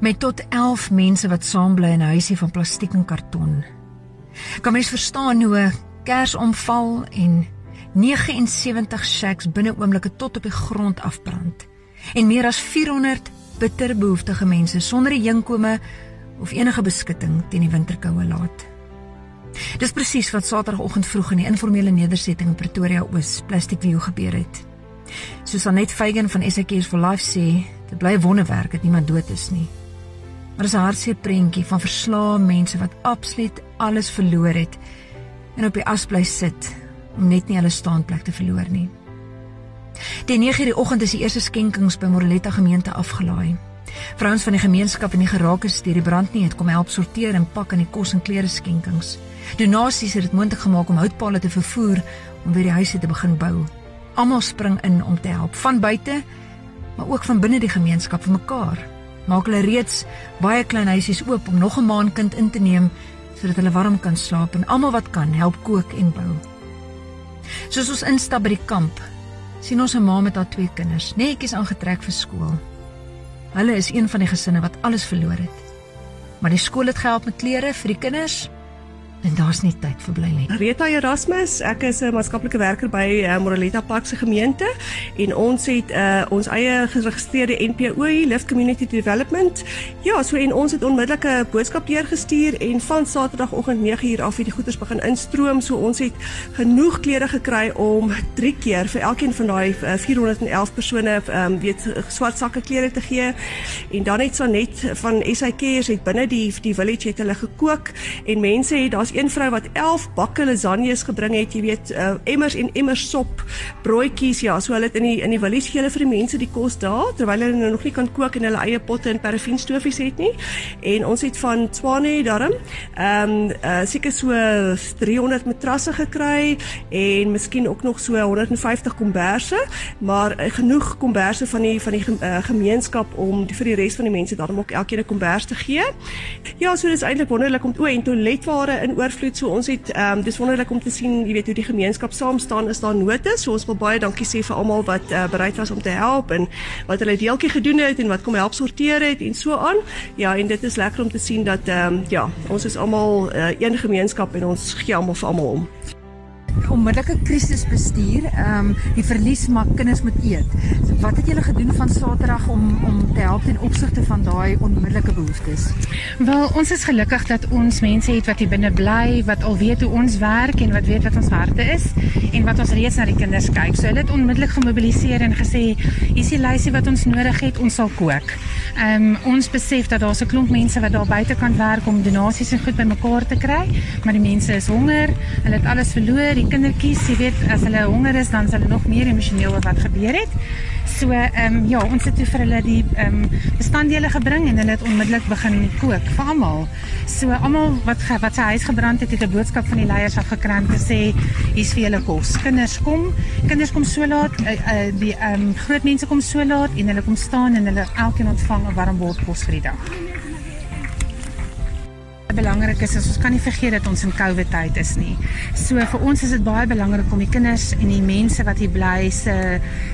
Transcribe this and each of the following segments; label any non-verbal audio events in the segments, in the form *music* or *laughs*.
met tot 11 mense wat saam bly in 'n huisie van plastiek en karton. Kan mens verstaan hoe 'n kersomval en 79 shacks binne oomblikke tot op die grond afbrand en meer as 400 bitter behoeftige mense sonder 'n inkome of enige beskutting teen die winterkoue laat. Dis presies wat Saterdagoggend vroeg in die informele nedersetting in Pretoria Oos Plastic View gebeur het. Soos Anet Feigen van SAK's for Life sê, dit bly wonderwerk dat niemand dood is nie. Maar dis 'n hartseer prentjie van verslae mense wat absoluut alles verloor het en op die as bly sit om net nie hulle staanplek te verloor nie. Die 9:00 die oggend is die eerste skenkings by Moreletta gemeente afgelaai. Vrouens van die gemeenskap en die geraak is deur die brand nie het kom help sorteer en pak in die kos en klere skenkings. Donasies het dit moontlik gemaak om houtpale te vervoer om weer die huise te begin bou. Almal spring in om te help van buite, maar ook van binne die gemeenskap vir mekaar. Maak hulle reeds baie klein huisies oop om nog 'n maankind in te neem sodat hulle warm kan slaap en almal wat kan help kook en bou. Soos ons instap by die kamp, sien ons 'n ma met haar twee kinders, netjies aangetrek vir skool. Hulle is een van die gesinne wat alles verloor het. Maar die skool het gehelp met klere vir die kinders en daar's nie tyd vir bly nie. Rita Erasmus, ek is 'n maatskaplike werker by uh, Moraletta Park se gemeente en ons het uh, ons eie geregistreerde NPO hier, Lift Community Development. Ja, so en ons het onmiddellik 'n boodskap deurgestuur en van Saterdagoggend 9uur af het die goederes begin instroom. So ons het genoeg klere gekry om 3 keer vir elkeen van daai uh, 411 persone um, weet swart sakke klere te gee. En dan het Sanet van SAK het binne die die village het hulle gekook en mense het daar was een vrou wat 11 bakke lasagnes gebring het, jy weet, uh, emmers en emmers sop, broodjies, ja, so hulle het in die in die willies gee hulle vir die mense die kos daar terwyl hulle nou nog nie kan kook en hulle eie potte en parafinstofies het nie. En ons het van Swane darm, ehm um, uh, seker so 300 matrasse gekry en miskien ook nog so 150 komberse, maar uh, genoeg komberse van die van die uh, gemeenskap om die, vir die res van die mense daarom ook elkeen 'n kombers te gee. Ja, so dis eintlik wonderlik om o en toiletware in oorvloed. So ons het ehm um, dis wonderlik om te sien, jy weet hoe die gemeenskap saam staan is daar note. So ons wil baie dankie sê vir almal wat uh, bereid was om te help en wat hulle deeltjie gedoen het en wat kom help sorteer het en so aan. Ja, en dit is lekker om te sien dat ehm um, ja, ons is almal uh, een gemeenskap en ons gee almal vir almal om onmiddellike krisisbestuur, ehm um, die verlies maar kinders moet eet. So, wat het julle gedoen van Saterdag om om te help ten opsigte van daai onmiddellike behoeftes? Wel, ons is gelukkig dat ons mense het wat hier binne bly, wat al weet hoe ons werk en wat weet wat ons harte is en wat ons reeds na die kinders kyk. So hulle het onmiddellik gemobiliseer en gesê, "Hier is die lysie wat ons nodig het, ons sal kook." Ehm um, ons besef dat daar 'n klomp mense wat daar buite kan werk om donasies en goed bymekaar te kry, maar die mense is honger, hulle het alles verloor, die kindertjies, jy weet, as hulle honger is, dan is hulle nog meer emosioneel oor wat gebeur het. So ehm um, ja, ons het toe vir hulle die ehm um, bestanddele gebring en hulle het onmiddellik begin kook vir almal. So almal wat wat sy huis gebrand het, het 'n boodskap van die leiers af gekry om te sê hier's vir julle kos. Kinders kom, kinders kom so laat, uh, uh, die ehm um, groot mense kom so laat en hulle kom staan en hulle elkeen ontvang 'n warm bord kos vir die dag belangrik is, is ons kan nie vergeet dat ons in COVID tyd is nie. So vir ons is dit baie belangrik om die kinders en die mense wat hier bly se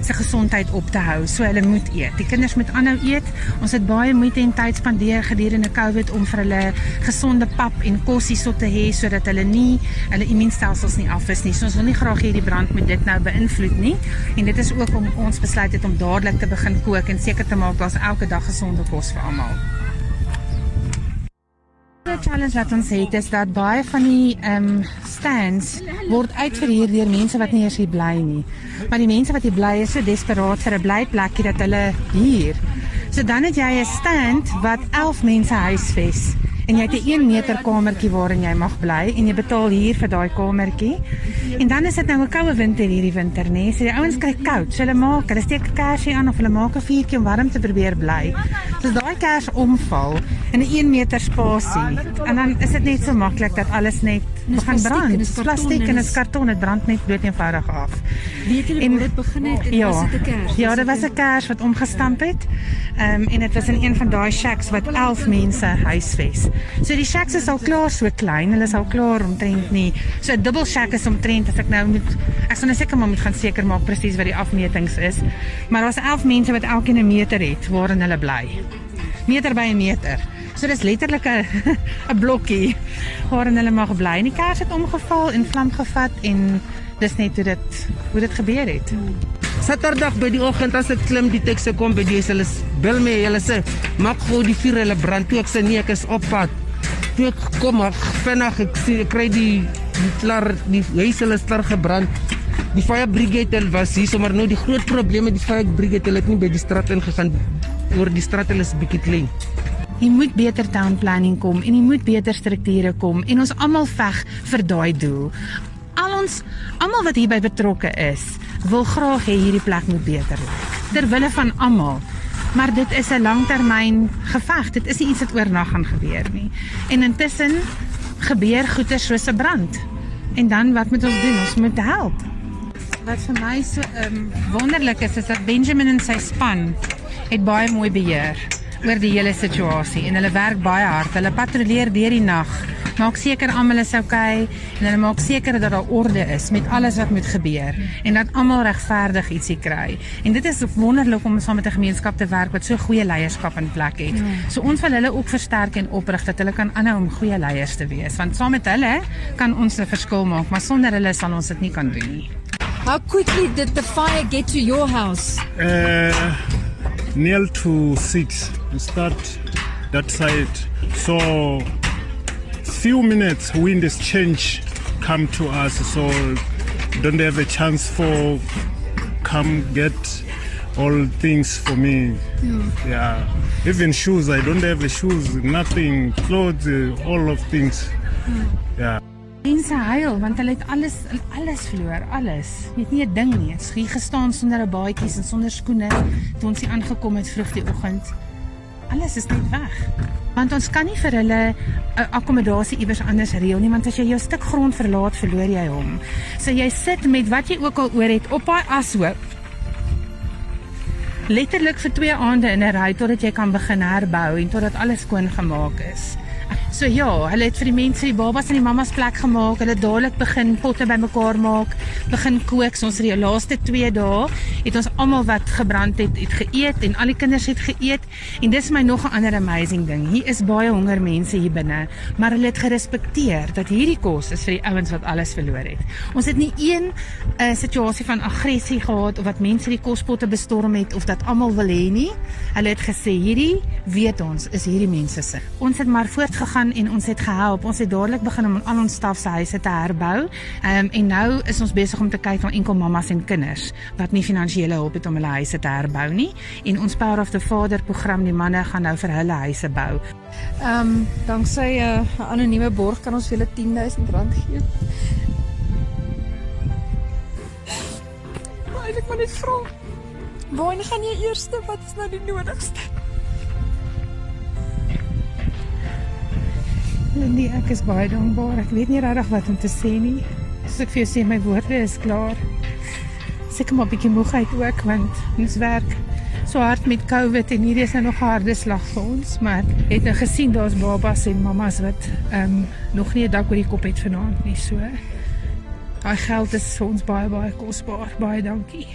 se gesondheid op te hou. So hulle moet eet. Die kinders moet aanhou eet. Ons het baie moeite en tyd spandeer gedurende COVID om vir hulle gesonde pap en kos hierso te hê sodat hulle nie hulle immuunstelsels nie af is nie. So ons wil nie graag hê die brand moet dit nou beïnvloed nie. En dit is ook om ons besluit het om dadelik te begin kook en seker te maak daar's elke dag gesonde kos vir almal. Die challenge wat ons het is dat baie van die ehm um, stands word uitverhuur deur mense wat nie eers hier bly nie. Maar die mense wat hier bly is so desperaat vir 'n blyplekkie dat hulle hier. So dan het jy 'n stand wat 11 mense huisves en jy het 'n 1 meter kamertjie waarin jy mag bly en jy betaal hier vir daai kamertjie. En dan is dit nou 'n koue winter hierdie winter, nê? Nee? So die ouens kry koud. So hulle maak, hulle steek 'n kersie aan of hulle maak 'n vuurtjie om warm te probeer bly. So daai kers omval in 'n 1 meter spasie. En dan is dit net so maklik dat alles net begin brand. Dit is plastiek en dit is karton, dit brand net bloot eenvoudig af. Weet julle hoe dit begin het? Dit ja, was 'n kers. Ja, dit was 'n kers wat omgestamp het. Ehm um, en dit was in een van daai shacks wat 11 mense huisves. So die shacks is al klaar so klein, hulle is al klaar omtrent nie. So 'n dubbel shack is omtrent as ek nou moet ek sal nou seker maar moet gaan seker maak presies wat die afmetings is. Maar daar's 11 mense wat elkeen 'n meter het waarin hulle bly. meter by 'n meter. So dis letterlik 'n 'n *laughs* blokkie waarin hulle mag bly. En die kers het omgeval en vlam gevat en dis net hoe dit hoe dit gebeur het. Saterdag by die oggend as ek klim die tekse kom by die hulle bel my hulle sê maak gou die vuur hulle brand toe ek sê nee ek is op pad. Toe ek kom ek vinnig ek sien ek kry die die klaar die huis hulle klaar gebrand. Die fire brigade was hier sommer nou die groot probleem met die fire brigade hulle het nie by die straat ingegaan oor die straat hulle is bietjie klein. Jy moet beter town planning kom en jy moet beter strukture kom en ons almal veg vir daai doel. Al ons almal wat hierby betrokke is, wil graag hê hierdie plek moet beter lyk. Ter wille van almal. Maar dit is 'n langtermyn geveg. Dit is nie iets wat oornag gaan gebeur nie. En intussen gebeur goeie soos 'n brand. En dan wat moet ons doen? Ons moet help. Wat vir my so um, wonderlik is is dat Benjamin en sy span het baie mooi beheer oor die hele situasie en hulle werk baie hard. Hulle patrolleer deur die nag. Maak seker almal is oukei okay, en hulle maak seker dat daar orde is met alles wat moet gebeur en dat almal regverdig ietsie kry. En dit is wonderlik om saam met 'n gemeenskap te werk wat so goeie leierskap in plek het. Ja. So ons wil hulle ook versterk en oprig dat hulle kan aanhou om goeie leiers te wees want saam met hulle kan ons 'n verskil maak, maar sonder hulle sal ons dit nie kan doen nie. How quickly did the fire get to your house? Uh near to 6 we start that side. So few minutes wind has change come to us. So don't have a chance for come get all things for me. Yeah, yeah. even shoes i don't have a shoes nothing clothes all of things. Hmm. Yeah Mense huil want hulle het alles alles verloor, alles. Weet nie 'n ding nie. Het hier gestaan sonder 'n baadjies en sonder skoene toe ons hier aangekom het vroeg die oggend. Alles is net weg. Want ons kan nie vir hulle 'n akkommodasie iewers anders reël nie, want as jy jou stuk grond verlaat, verloor jy hom. So jy sit met wat jy ook al oor het op daai ashoop. Letterlik vir 2 aande in 'n ry totdat jy kan begin herbou en totdat alles skoon gemaak is. So ja, hulle het vir die mense die babas in die mammas plek gemaak. Hulle dadelik begin potte bymekaar maak, begin kook. So ons het die laaste 2 dae het ons almal wat gebrand het, het geëet en al die kinders het geëet. En dis my nog 'n ander amazing ding. Hier is baie honger mense hier binne, maar hulle het gerespekteer dat hierdie kos is vir die ouens wat alles verloor het. Ons het nie een 'n uh, eh, situasie van aggressie gehad of wat mense die kospotte bestorm het of dat almal wil hê nie. Hulle het gesê hierdie weet ons is hierdie mense se. Ons het maar voortgegaan gegaan en ons het gehelp. Ons het dadelik begin om al ons staf se huise te herbou. Ehm um, en nou is ons besig om te kyk na enkel mammas en kinders wat nie finansiële hulp het om hulle huise te herbou nie. En ons Power of the Father program, die manne gaan nou vir hulle huise bou. Ehm um, danksy eh, 'n uh, anonieme borg kan ons vir hulle R10000 gee. Maar ek moet net vra. Waar gaan jy eers? Wat is nou die nodigste? Nee, ek is baie dankbaar. Ek weet nie regtig wat om te sê nie. As ek vir jou sê my woorde is klaar. Seker maar 'n bietjie moegheid ook want ons werk so hard met COVID en hierdie is nou nog 'n harde slag vir ons, maar het nou gesien daar's babas en mammas wat ehm um, nog nie 'n dak oor die kop het vanaand nie, so. Daai geld is vir ons baie baie kosbaar. Baie dankie.